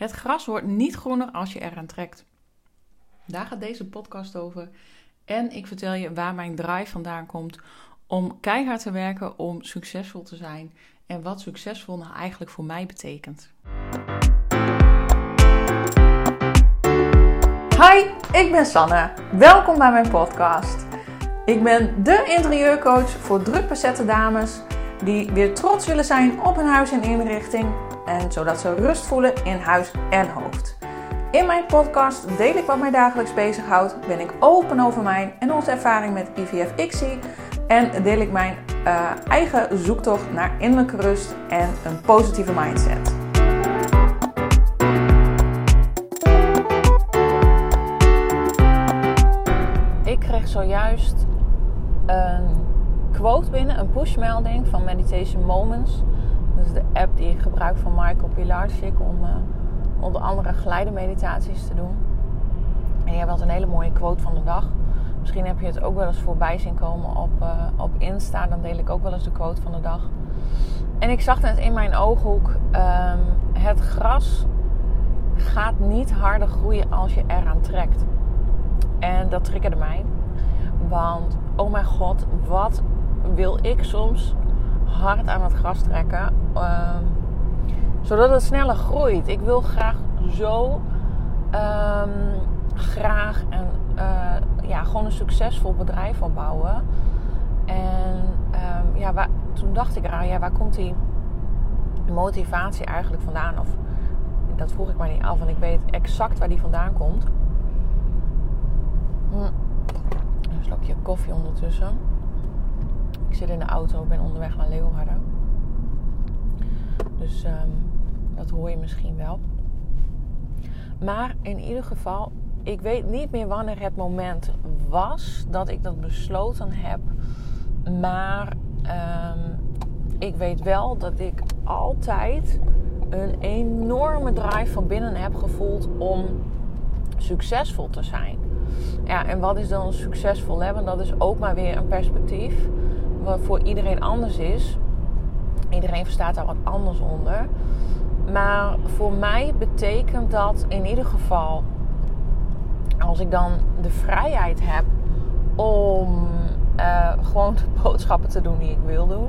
Het gras wordt niet groener als je eraan trekt. Daar gaat deze podcast over. En ik vertel je waar mijn drive vandaan komt om keihard te werken om succesvol te zijn. En wat succesvol nou eigenlijk voor mij betekent. Hi, ik ben Sanne. Welkom bij mijn podcast. Ik ben de interieurcoach voor druk bezette dames die weer trots willen zijn op hun huis en inrichting en zodat ze rust voelen in huis en hoofd. In mijn podcast deel ik wat mij dagelijks bezighoudt, ben ik open over mijn en onze ervaring met IVF-ICSI en deel ik mijn uh, eigen zoektocht naar innerlijke rust en een positieve mindset. Ik kreeg zojuist een quote binnen, een pushmelding van Meditation Moments. Is de app die ik gebruik van Michael Pilarczyk om uh, onder andere geleidemeditaties te doen. En jij had een hele mooie quote van de dag. Misschien heb je het ook wel eens voorbij zien komen op, uh, op Insta. Dan deel ik ook wel eens de quote van de dag. En ik zag net in mijn ooghoek: um, het gras gaat niet harder groeien als je eraan trekt. En dat triggerde mij. Want, oh mijn god, wat wil ik soms hard aan het gras trekken. Um, zodat het sneller groeit. Ik wil graag zo um, graag en uh, ja, gewoon een succesvol bedrijf opbouwen. En um, ja, waar, toen dacht ik eraan, ja, waar komt die motivatie eigenlijk vandaan? Of dat vroeg ik maar niet af, want ik weet exact waar die vandaan komt. Hm. Een slokje koffie ondertussen. Ik zit in de auto, ben onderweg naar Leeuwarden. Dus um, dat hoor je misschien wel. Maar in ieder geval, ik weet niet meer wanneer het moment was dat ik dat besloten heb. Maar um, ik weet wel dat ik altijd een enorme drive van binnen heb gevoeld om succesvol te zijn. Ja, en wat is dan succesvol? Want dat is ook maar weer een perspectief voor iedereen anders is. Iedereen verstaat daar wat anders onder. Maar voor mij betekent dat in ieder geval, als ik dan de vrijheid heb om uh, gewoon de boodschappen te doen die ik wil doen,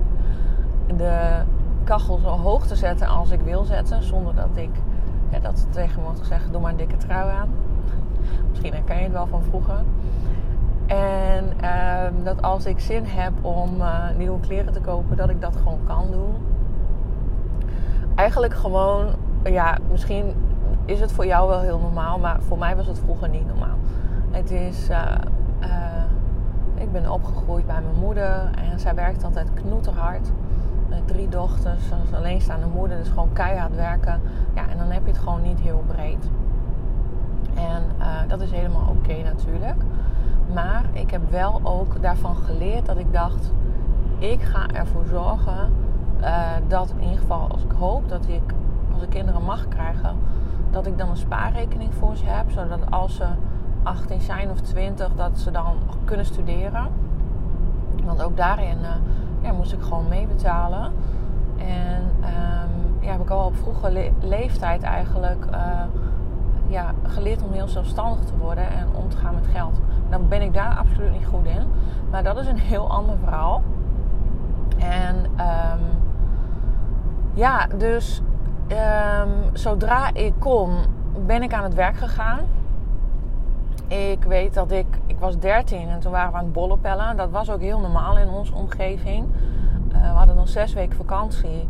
de kachel zo hoog te zetten als ik wil zetten, zonder dat ik dat ze tegen gezegd: doe maar een dikke trui aan. Misschien herken je het wel van vroeger. En uh, dat als ik zin heb om uh, nieuwe kleren te kopen, dat ik dat gewoon kan doen. Eigenlijk gewoon, ja, misschien is het voor jou wel heel normaal, maar voor mij was het vroeger niet normaal. Het is, uh, ik ben opgegroeid bij mijn moeder en zij werkt altijd knoeterhard. Met drie dochters, als alleenstaande moeder, dus gewoon keihard werken. Ja, en dan heb je het gewoon niet heel breed. En dat is helemaal oké natuurlijk. Maar ik heb wel ook daarvan geleerd dat ik dacht: ik ga ervoor zorgen uh, dat in ieder geval, als ik hoop dat ik, als kinderen mag krijgen, dat ik dan een spaarrekening voor ze heb. Zodat als ze 18 zijn of 20, dat ze dan kunnen studeren. Want ook daarin uh, ja, moest ik gewoon meebetalen. En um, ja, heb ik al op vroege le leeftijd eigenlijk. Uh, ja, geleerd om heel zelfstandig te worden en om te gaan met geld. Dan ben ik daar absoluut niet goed in. Maar dat is een heel ander verhaal. En um, ja, dus um, zodra ik kon, ben ik aan het werk gegaan. Ik weet dat ik, ik was 13 en toen waren we aan het bollen pellen. Dat was ook heel normaal in onze omgeving. Uh, we hadden dan zes weken vakantie.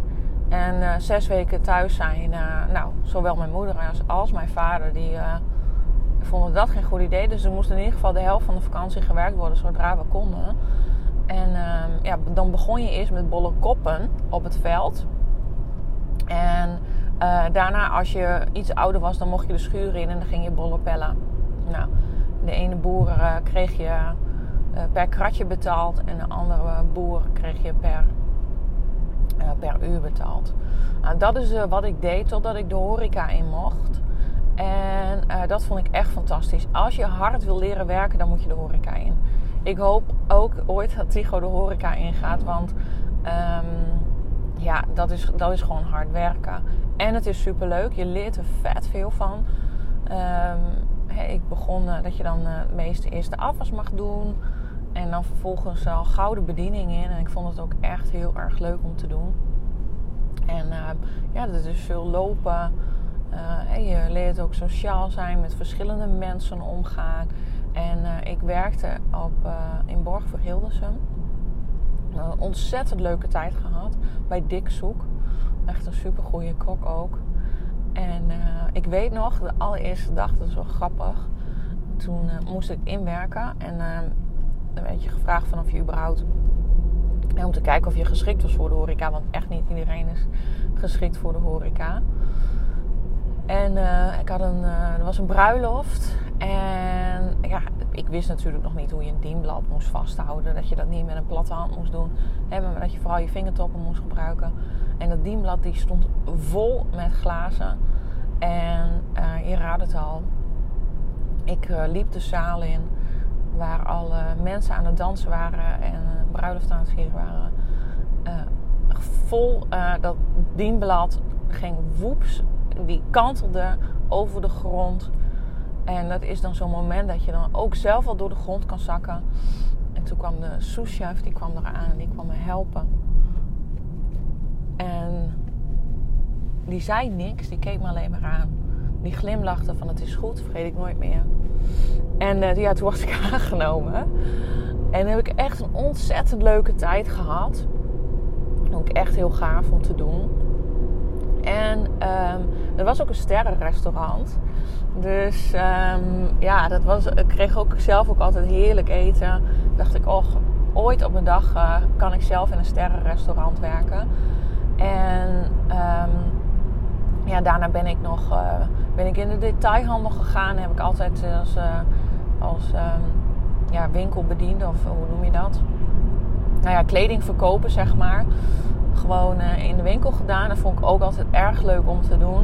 En uh, zes weken thuis zijn, uh, nou, zowel mijn moeder als, als mijn vader, die uh, vonden dat geen goed idee. Dus er moest in ieder geval de helft van de vakantie gewerkt worden zodra we konden. En ehm, ja, dan begon je eerst met bolle koppen op het veld. En daarna, als je iets ouder was, dan mocht je de schuur in en dan ging je bollen pellen. Nou, de ene boer kreeg je per kratje betaald en de andere boer kreeg je per per uur betaald. Dat is uh, wat ik deed totdat ik de horeca in mocht. En uh, dat vond ik echt fantastisch. Als je hard wil leren werken, dan moet je de horeca in. Ik hoop ook ooit dat Tigo de horeca ingaat. Want um, ja, dat is, dat is gewoon hard werken. En het is super leuk. Je leert er vet veel van. Um, ik begon dat je dan uh, het meeste eerst de afwas mag doen. En dan vervolgens al gouden bediening in. En ik vond het ook echt heel erg leuk om te doen. En uh, ja, dat is veel lopen. Uh, je leert ook sociaal zijn, met verschillende mensen omgaan. En uh, ik werkte op, uh, in Borg voor Hildersum. Een ontzettend leuke tijd gehad bij Dick Zoek. Echt een super goede kok ook. En ik weet nog, de allereerste dag, dat is wel grappig. Toen moest ik inwerken. En dan werd je gevraagd van of je überhaupt en om te kijken of je geschikt was voor de horeca. Want echt niet iedereen is geschikt voor de horeca. En uh, ik had een, uh, er was een bruiloft. En ja, ik wist natuurlijk nog niet hoe je een dienblad moest vasthouden. Dat je dat niet met een platte hand moest doen. Hè, maar dat je vooral je vingertoppen moest gebruiken. En dat dienblad die stond vol met glazen. En je raadt het al. Ik liep de zaal in waar alle mensen aan het dansen waren en uh, bruiloft aan het vieren waren. Uh, vol uh, dat dienblad ging woeps, die kantelde over de grond. En dat is dan zo'n moment dat je dan ook zelf al door de grond kan zakken. En toen kwam de souschef, die kwam eraan en die kwam me helpen. En die zei niks, die keek me alleen maar aan. Die glimlachte van het is goed, vergeet ik nooit meer. En uh, ja, toen was ik aangenomen. En heb ik echt een ontzettend leuke tijd gehad. Ook echt heel gaaf om te doen. En um, er was ook een sterrenrestaurant. Dus um, ja, dat was, ik kreeg ook zelf ook altijd heerlijk eten. Dacht ik, oh, ooit op een dag uh, kan ik zelf in een sterrenrestaurant werken. En um, ja, daarna ben ik nog uh, ben ik in de detailhandel gegaan. Heb ik altijd als, uh, als um, ja, winkelbediende, of hoe noem je dat? Nou ja, kleding verkopen, zeg maar. Gewoon in de winkel gedaan. Dat vond ik ook altijd erg leuk om te doen.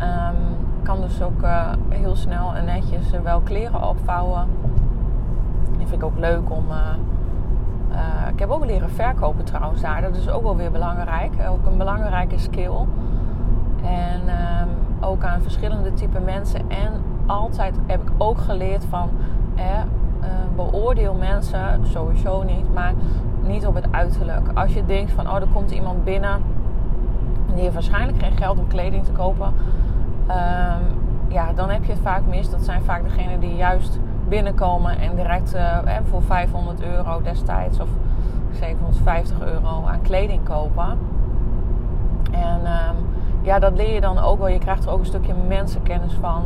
Um, kan dus ook heel snel en netjes wel kleren opvouwen. Dat vind ik ook leuk om. ik heb ook leren verkopen trouwens daar. Dat is ook wel weer belangrijk. Ook een belangrijke skill. En um, ook aan verschillende type mensen. En altijd heb ik ook geleerd van eh, beoordeel mensen sowieso niet, maar niet op het uiterlijk. Als je denkt van oh, er komt iemand binnen die heeft waarschijnlijk geen geld om kleding te kopen. Um, ja, dan heb je het vaak mis. Dat zijn vaak degenen die juist binnenkomen en direct uh, voor 500 euro destijds of 750 euro aan kleding kopen. En um, ja, dat leer je dan ook wel. Je krijgt er ook een stukje mensenkennis van.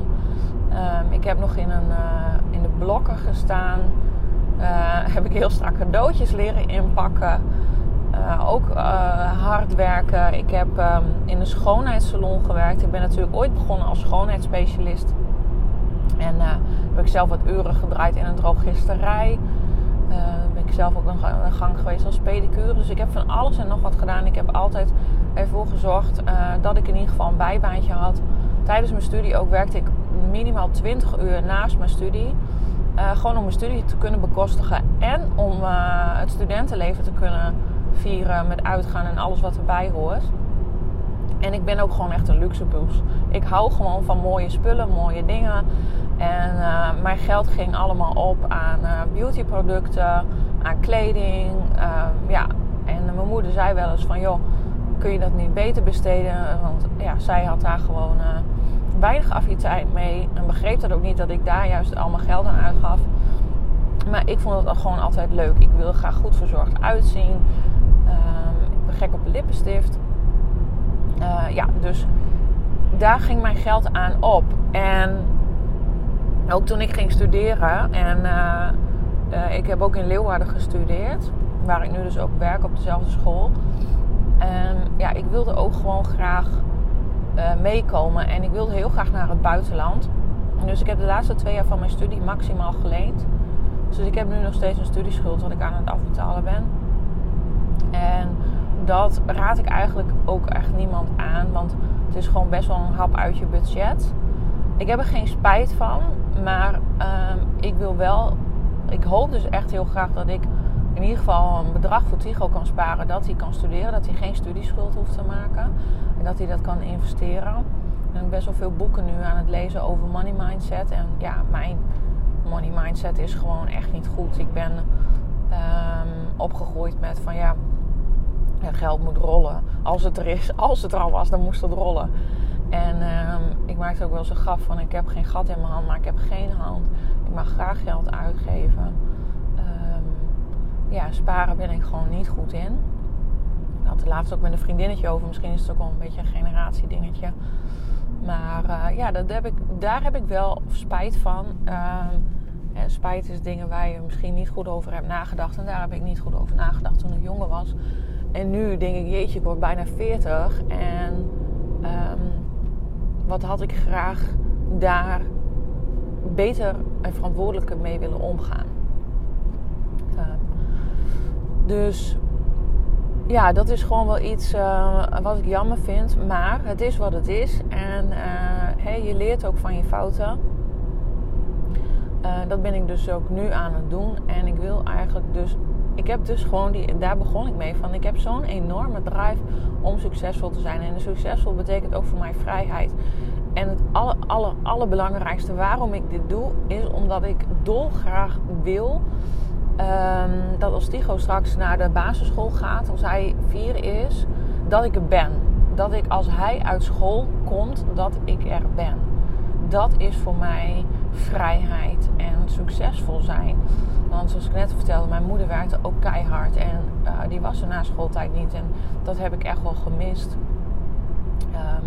Um, ik heb nog in, een, uh, in de blokken gestaan. Uh, heb ik heel strak cadeautjes leren inpakken. Uh, ook hard werken. Ik heb um, in een schoonheidssalon gewerkt. Ik ben natuurlijk ooit begonnen als schoonheidsspecialist. En heb ik zelf wat uren gedraaid in een drogisterij. Ben ik zelf ook de gang geweest als pedicure. Dus ik heb van alles en nog wat gedaan. Ik heb altijd ervoor gezorgd uh, dat ik in ieder geval een bijbaantje had. Tijdens mijn studie ook werkte ik minimaal 20 uur naast mijn studie. Uh, gewoon om mijn studie te kunnen bekostigen. En om het studentenleven te kunnen vieren met uitgaan en alles wat erbij hoort. En ik ben ook gewoon echt een luxe. Ik hou gewoon van mooie spullen, mooie dingen. En mijn geld ging allemaal op aan beautyproducten, aan kleding. Ja, en mijn moeder zei wel eens van, joh, kun je dat niet beter besteden? Want ja, zij had daar gewoon weinig affiniteit mee. En begreep dat ook niet dat ik daar juist al mijn geld aan uitgaf. Maar ik vond het gewoon altijd leuk. Ik wil graag goed verzorgd uitzien. Ehm, ik ben gek op lippenstift. ja, dus daar ging mijn geld aan op. En ook toen ik ging studeren en uh, ik heb ook in Leeuwarden gestudeerd, waar ik nu dus ook werk op dezelfde school. En ja, ik wilde ook gewoon graag uh, meekomen en ik wilde heel graag naar het buitenland. Dus ik heb de laatste twee jaar van mijn studie maximaal geleend. Dus ik heb nu nog steeds een studieschuld wat ik aan het afbetalen ben. En dat raad ik eigenlijk ook echt niemand aan, want het is gewoon best wel een hap uit je budget. Ik heb er geen spijt van. Maar uh, ik wil wel. Ik hoop dus echt heel graag dat ik in ieder geval een bedrag voor Tigo kan sparen. Dat hij kan studeren, dat hij geen studieschuld hoeft te maken. En dat hij dat kan investeren. En ik best wel veel boeken nu aan het lezen over money mindset. En ja, mijn money mindset is gewoon echt niet goed. Ik ben um, opgegroeid met van ja, geld moet rollen. Als het er is, als het er al was, dan moest het rollen. En um, ik maakte ook wel eens een van ik heb geen gat in mijn hand, maar ik heb geen hand. Ik mag graag geld uitgeven. Ja, sparen ben ik gewoon niet goed in. Ik had het laatst ook met een vriendinnetje over. Misschien is het ook wel een beetje een generatiedingetje. Maar uh, ja, dat heb ik, daar heb ik wel spijt van. Um, spijt is dingen waar je misschien niet goed over hebt nagedacht. En daar heb ik niet goed over nagedacht toen ik jonger was. En nu denk ik, jeetje, ik word bijna 40. En um, wat had ik graag daar beter en verantwoordelijker mee willen omgaan. Dus ja, dat is gewoon wel iets uh, wat ik jammer vind. Maar het is wat het is. En hey, je leert ook van je fouten. Uh, dat ben ik dus ook nu aan het doen. En ik wil eigenlijk dus. Ik heb dus gewoon die. Daar begon ik mee van. Ik heb zo'n enorme drive om succesvol te zijn. En succesvol betekent ook voor mij vrijheid. En het aller, allerbelangrijkste waarom ik dit doe, is omdat ik dolgraag wil um, dat als Tigo straks naar de basisschool gaat, als hij vier is, dat ik er ben. Dat ik als hij uit school komt, dat ik er ben. Dat is voor mij vrijheid en succesvol zijn. Want zoals ik net vertelde, mijn moeder werkte ook keihard. En uh, die was er na schooltijd niet. En dat heb ik echt wel gemist. Um,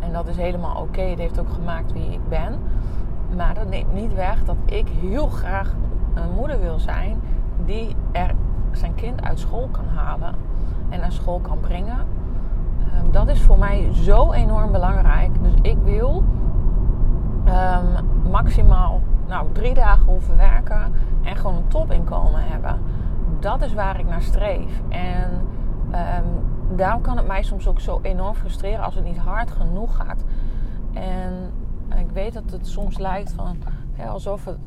en dat is helemaal oké. Het heeft ook gemaakt wie ik ben. Maar dat neemt niet weg dat ik heel graag een moeder wil zijn die er zijn kind uit school kan halen en naar school kan brengen. Um, dat is voor mij zo enorm belangrijk. Dus ik wil um, maximaal nou, drie dagen hoeven werken en gewoon een topinkomen hebben. Dat is waar ik naar streef. En um, daarom kan het mij soms ook zo enorm frustreren als het niet hard genoeg gaat. En ik weet dat het soms lijkt van alsof het.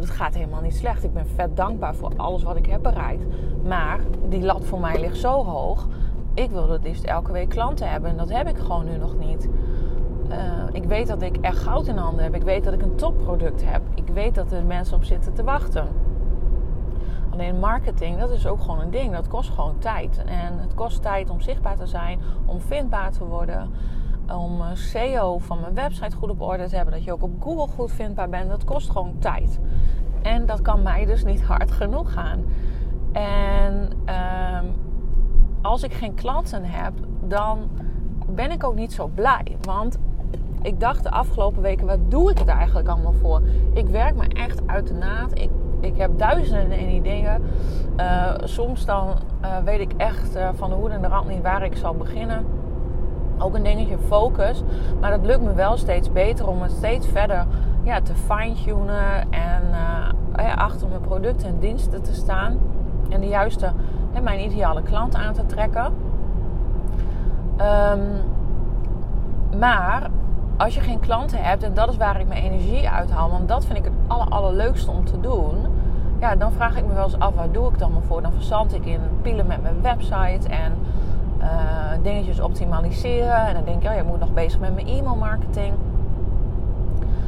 Het gaat helemaal niet slecht. Ik ben vet dankbaar voor alles wat ik heb bereikt. Maar die lat voor mij ligt zo hoog. Ik wil het liefst elke week klanten hebben. En dat heb ik gewoon nu nog niet. Uh, ik weet dat ik echt goud in handen heb. Ik weet dat ik een topproduct heb. Ik weet dat er mensen op zitten te wachten. Alleen marketing, dat is ook gewoon een ding. Dat kost gewoon tijd. En het kost tijd om zichtbaar te zijn, om vindbaar te worden, om eh, SEO van mijn website goed op orde te hebben, dat je ook op Google goed vindbaar bent. Dat kost gewoon tijd. En dat kan mij dus niet hard genoeg gaan. En uh, als ik geen klanten heb, dan ben ik ook niet zo blij. Want ik dacht de afgelopen weken, wat doe ik het eigenlijk allemaal voor? Ik werk me echt uit de naad. Ik ik heb duizenden en ideeën. Uh, soms dan uh, weet ik echt van de hoed en de rand niet waar ik zal beginnen. Ook een dingetje focus. Maar dat lukt me wel steeds beter om het steeds verder ja, te fine-tunen. En ja, achter mijn producten en diensten te staan. En de juiste, mijn ideale klant aan te trekken. Um, maar als je geen klanten hebt, en dat is waar ik mijn energie uit haal, want dat vind ik het aller, allerleukste om te doen. Ja, dan vraag ik me wel eens af, waar doe ik dan maar voor? Dan verzand ik in pielen met mijn website en dingetjes optimaliseren. En dan denk ik, oh, je moet nog bezig met mijn e-mail marketing.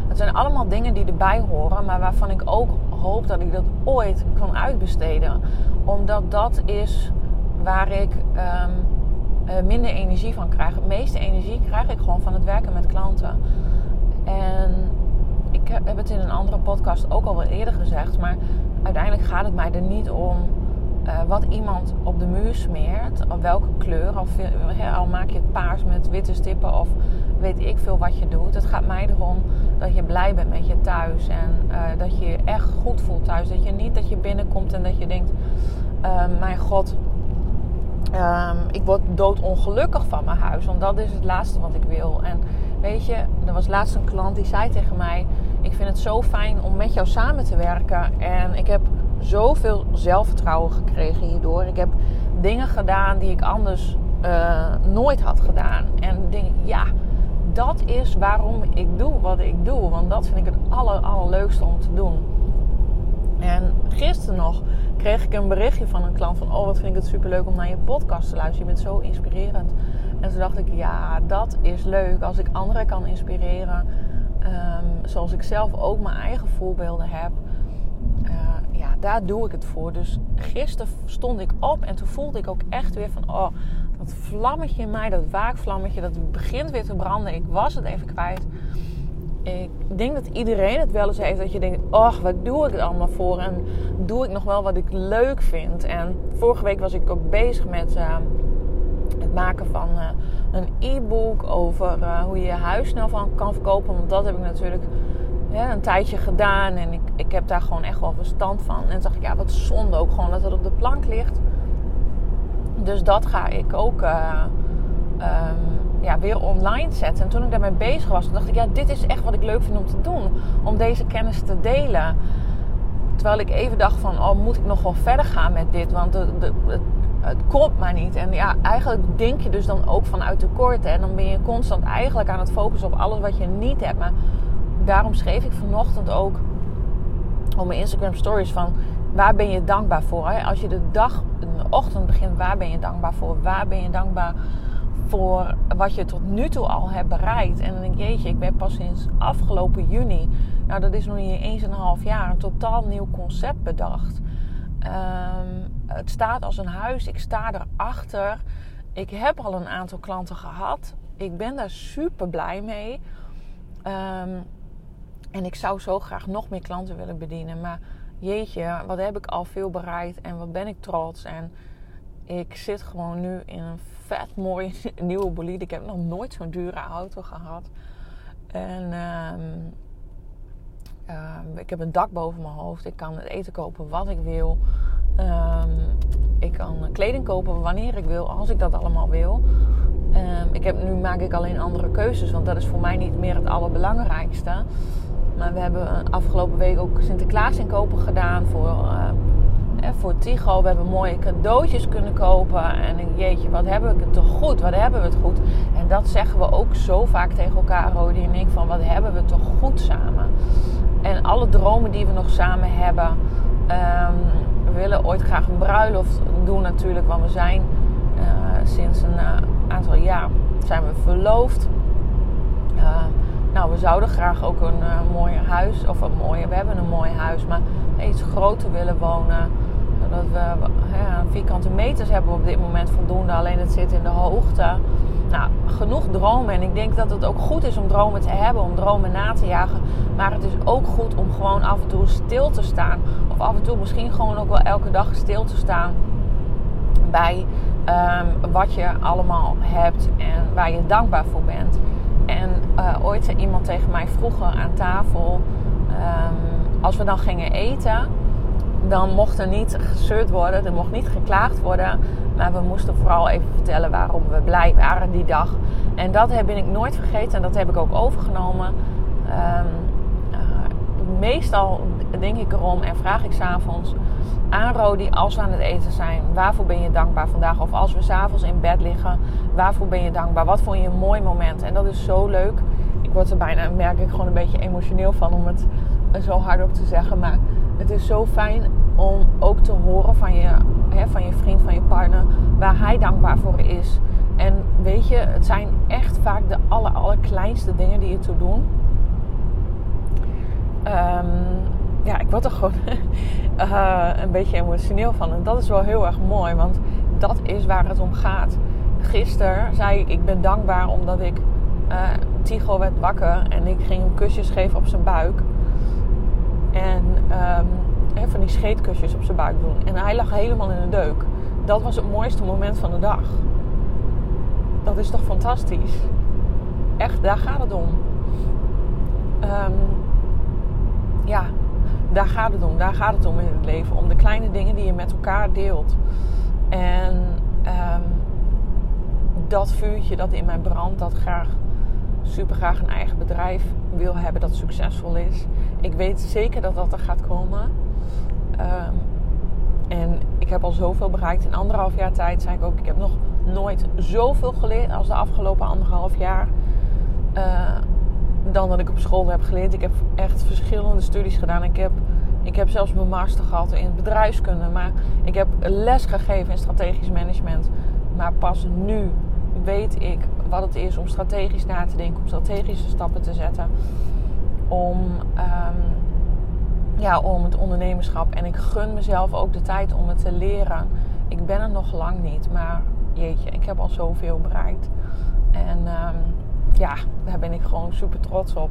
Het zijn allemaal dingen die erbij horen, maar waarvan ik ook hoop dat ik dat ooit kan uitbesteden. Omdat dat is waar ik um, uh, minder energie van krijg. Het meeste energie krijg ik gewoon van het werken met klanten. En ik heb het in een andere podcast ook al wel eerder gezegd, maar uiteindelijk gaat het mij er niet om uh, wat iemand op de muur smeert, op welke kleur, of al maak je het paars met witte stippen of weet ik veel wat je doet. Het gaat mij erom dat je blij bent met je thuis en uh, dat je je echt goed voelt thuis. Dat je niet dat je binnenkomt en dat je denkt, uh, mijn god, Um, ik word doodongelukkig van mijn huis. Want dat is het laatste wat ik wil. En weet je, er was laatst een klant die zei tegen mij: Ik vind het zo fijn om met jou samen te werken. En ik heb zoveel zelfvertrouwen gekregen hierdoor. Ik heb dingen gedaan die ik anders uh, nooit had gedaan. En denk ja, dat is waarom ik doe wat ik doe. Want dat vind ik het aller, allerleukste om te doen. En gisteren nog kreeg ik een berichtje van een klant van... oh, wat vind ik het superleuk om naar je podcast te luisteren. Je bent zo inspirerend. En toen dacht ik, ja, dat is leuk. Als ik anderen kan inspireren... Ehm, zoals ik zelf ook mijn eigen voorbeelden heb... Ja, daar doe ik het voor. Dus gisteren stond ik op en toen voelde ik ook echt weer van... oh, dat vlammetje in mij, dat waakvlammetje, dat begint weer te branden. Ik was het even kwijt ik denk dat iedereen het wel eens heeft. Dat je denkt, oh, wat doe ik het allemaal voor? En doe ik nog wel wat ik leuk vind? En vorige week was ik ook bezig met uh, het maken van uh, een e-book over uh, hoe je je huis snel van kan verkopen. Want dat heb ik natuurlijk een tijdje gedaan. En ik, ik heb daar gewoon echt wel verstand van. En toen dacht ik, ja, wat zonde ook gewoon dat het op de plank ligt. Dus dat ga ik ook... Um, ja, weer online zetten. En toen ik daarmee bezig was, dacht ik, ja, dit is echt wat ik leuk vind om te doen. Om deze kennis te delen. Terwijl ik even dacht van, oh, moet ik nog wel verder gaan met dit? Want het, het komt maar niet. En ja, eigenlijk denk je dus dan ook vanuit tekort. En dan ben je constant eigenlijk aan het focussen op alles wat je niet hebt. Maar daarom schreef ik vanochtend ook op mijn Instagram stories van... Waar ben je dankbaar voor? Als je de dag, de ochtend begint, waar ben je dankbaar voor? Waar ben je dankbaar voor wat je tot nu toe al hebt bereikt. En dan denk ik, jeetje, ik ben pas sinds afgelopen juni, nou dat is nog niet eens een half jaar, een totaal nieuw concept bedacht. Um, het staat als een huis, ik sta erachter. Ik heb al een aantal klanten gehad. Ik ben daar super blij mee. Um, en ik zou zo graag nog meer klanten willen bedienen. Maar jeetje, wat heb ik al veel bereikt en wat ben ik trots. En ik zit gewoon nu in een vet mooie nieuwe bolide. Ik heb nog nooit zo'n dure auto gehad. En ehm, ehm, ik heb een dak boven mijn hoofd. Ik kan het eten kopen wat ik wil. Ehm, ik kan kleding kopen wanneer ik wil, als ik dat allemaal wil. ik heb, nu maak ik alleen andere keuzes, want dat is voor mij niet meer het allerbelangrijkste. Maar we hebben afgelopen week ook Sinterklaas inkopen gedaan voor voor Tigo. We hebben mooie cadeautjes kunnen kopen. En jeetje, wat hebben we het toch goed? Wat hebben we het goed? En dat zeggen we ook zo vaak tegen elkaar, Rodi en ik. Van wat hebben we toch goed samen? En alle dromen die we nog samen hebben. Ehm, we willen ooit graag een bruiloft doen natuurlijk. Want we zijn uh, sinds een uh, aantal jaar zijn we verloofd. Uh, nou, we zouden graag ook een mooi huis, of een mooie, we hebben een mooi huis, maar iets groter willen wonen. Dat we vierkante meters hebben we op dit moment voldoende. Alleen het zit in de hoogte. Nou, genoeg dromen. En ik denk dat het ook goed is om dromen te hebben, om dromen na te jagen. Maar het is ook goed om gewoon af en toe stil te staan. Of af en toe misschien gewoon ook wel elke dag stil te staan. Bij um, wat je allemaal hebt en waar je dankbaar voor bent. En uh, ooit zei iemand tegen mij vroeger aan tafel. Um, als we dan gingen eten dan mocht er niet gezeurd worden, er mocht niet geklaagd worden. Maar we moesten vooral even vertellen waarom we blij waren die dag. En dat heb ik nooit vergeten en dat heb ik ook overgenomen. Um, meestal denk ik erom en vraag ik s'avonds aan Rodi als we aan het eten zijn. Waarvoor ben je dankbaar vandaag? Of als we s'avonds in bed liggen, waarvoor ben je dankbaar? Wat vond je een mooi moment? En dat is zo leuk. Ik word er bijna, merk ik gewoon een beetje emotioneel van om het zo hardop te zeggen. Maar het is zo fijn om ook te horen van je, hè, van je vriend, van je partner, waar hij dankbaar voor is. En weet je, het zijn echt vaak de aller, allerkleinste dingen die je toe doen. Um, ja, ik word er gewoon uh, een beetje emotioneel van. En dat is wel heel erg mooi, want dat is waar het om gaat. Gisteren zei ik, ik ben dankbaar omdat ik... Uh, Tigo werd wakker en ik ging hem kusjes geven op zijn buik. En um, van die scheetkusjes op zijn buik doen. En hij lag helemaal in een deuk. Dat was het mooiste moment van de dag. Dat is toch fantastisch? Echt, daar gaat het om. Um, ja, daar gaat het om. Daar gaat het om in het leven. Om de kleine dingen die je met elkaar deelt. En um, dat vuurtje dat in mij brandt, dat graag super graag een eigen bedrijf wil hebben dat succesvol is. Ik weet zeker dat dat er gaat komen. Um, en ik heb al zoveel bereikt in anderhalf jaar tijd. Zei ik ook, ik heb nog nooit zoveel geleerd als de afgelopen anderhalf jaar. Uh, dan dat ik op school heb geleerd. Ik heb echt verschillende studies gedaan. Ik heb Ik heb zelfs mijn master gehad in bedrijfskunde. Maar ik heb les gegeven in strategisch management. Maar pas nu weet ik wat het is om strategisch na te denken, om strategische stappen te zetten. Om, um, ja, om het ondernemerschap. En ik gun mezelf ook de tijd om het te leren. Ik ben er nog lang niet, maar jeetje, ik heb al zoveel bereikt. En um, ja, daar ben ik gewoon super trots op.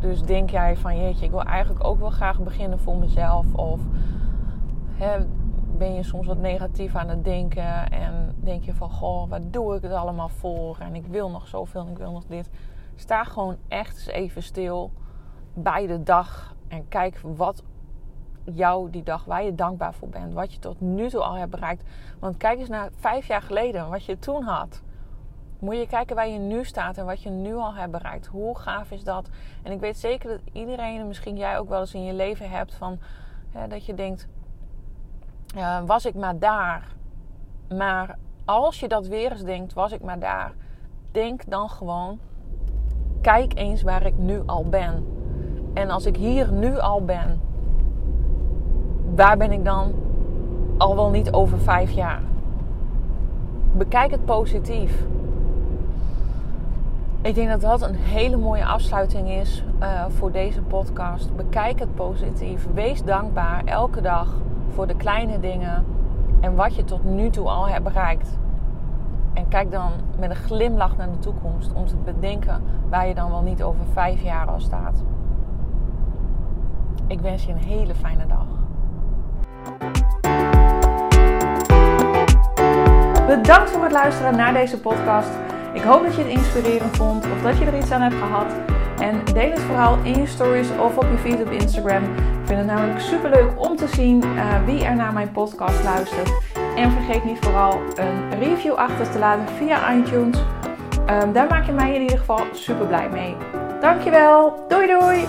Dus denk jij van jeetje, ik wil eigenlijk ook wel graag beginnen voor mezelf. Of hè, ben je soms wat negatief aan het denken. En denk je van goh, waar doe ik het allemaal voor? En ik wil nog zoveel en ik wil nog dit. Sta gewoon echt eens even stil bij de dag. En kijk wat jou die dag, waar je dankbaar voor bent. Wat je tot nu toe al hebt bereikt. Want kijk eens naar vijf jaar geleden, wat je toen had moet je kijken waar je nu staat en wat je nu al hebt bereikt. Hoe gaaf is dat? En ik weet zeker dat iedereen, misschien jij ook wel eens in je leven hebt van dat je denkt: was ik maar daar. Maar als je dat weer eens denkt, was ik maar daar. Denk dan gewoon: kijk eens waar ik nu al ben. En als ik hier nu al ben, waar ben ik dan al wel niet over vijf jaar? Bekijk het positief. Ik denk dat dat een hele mooie afsluiting is uh, voor deze podcast. Bekijk het positief. Wees dankbaar elke dag voor de kleine dingen en wat je tot nu toe al hebt bereikt. En kijk dan met een glimlach naar de toekomst om te bedenken waar je dan wel niet over vijf jaar al staat. Ik wens je een hele fijne dag. Bedankt voor het luisteren naar deze podcast. Ik hoop dat je het inspirerend vond of dat je er iets aan hebt gehad. En deel het vooral in je stories of op je feed op Instagram. Ik vind het namelijk super leuk om te zien uh, wie er naar mijn podcast luistert. En vergeet niet vooral een review achter te laten via iTunes. Um, daar maak je mij in ieder geval super blij mee. Dankjewel. Doei doei.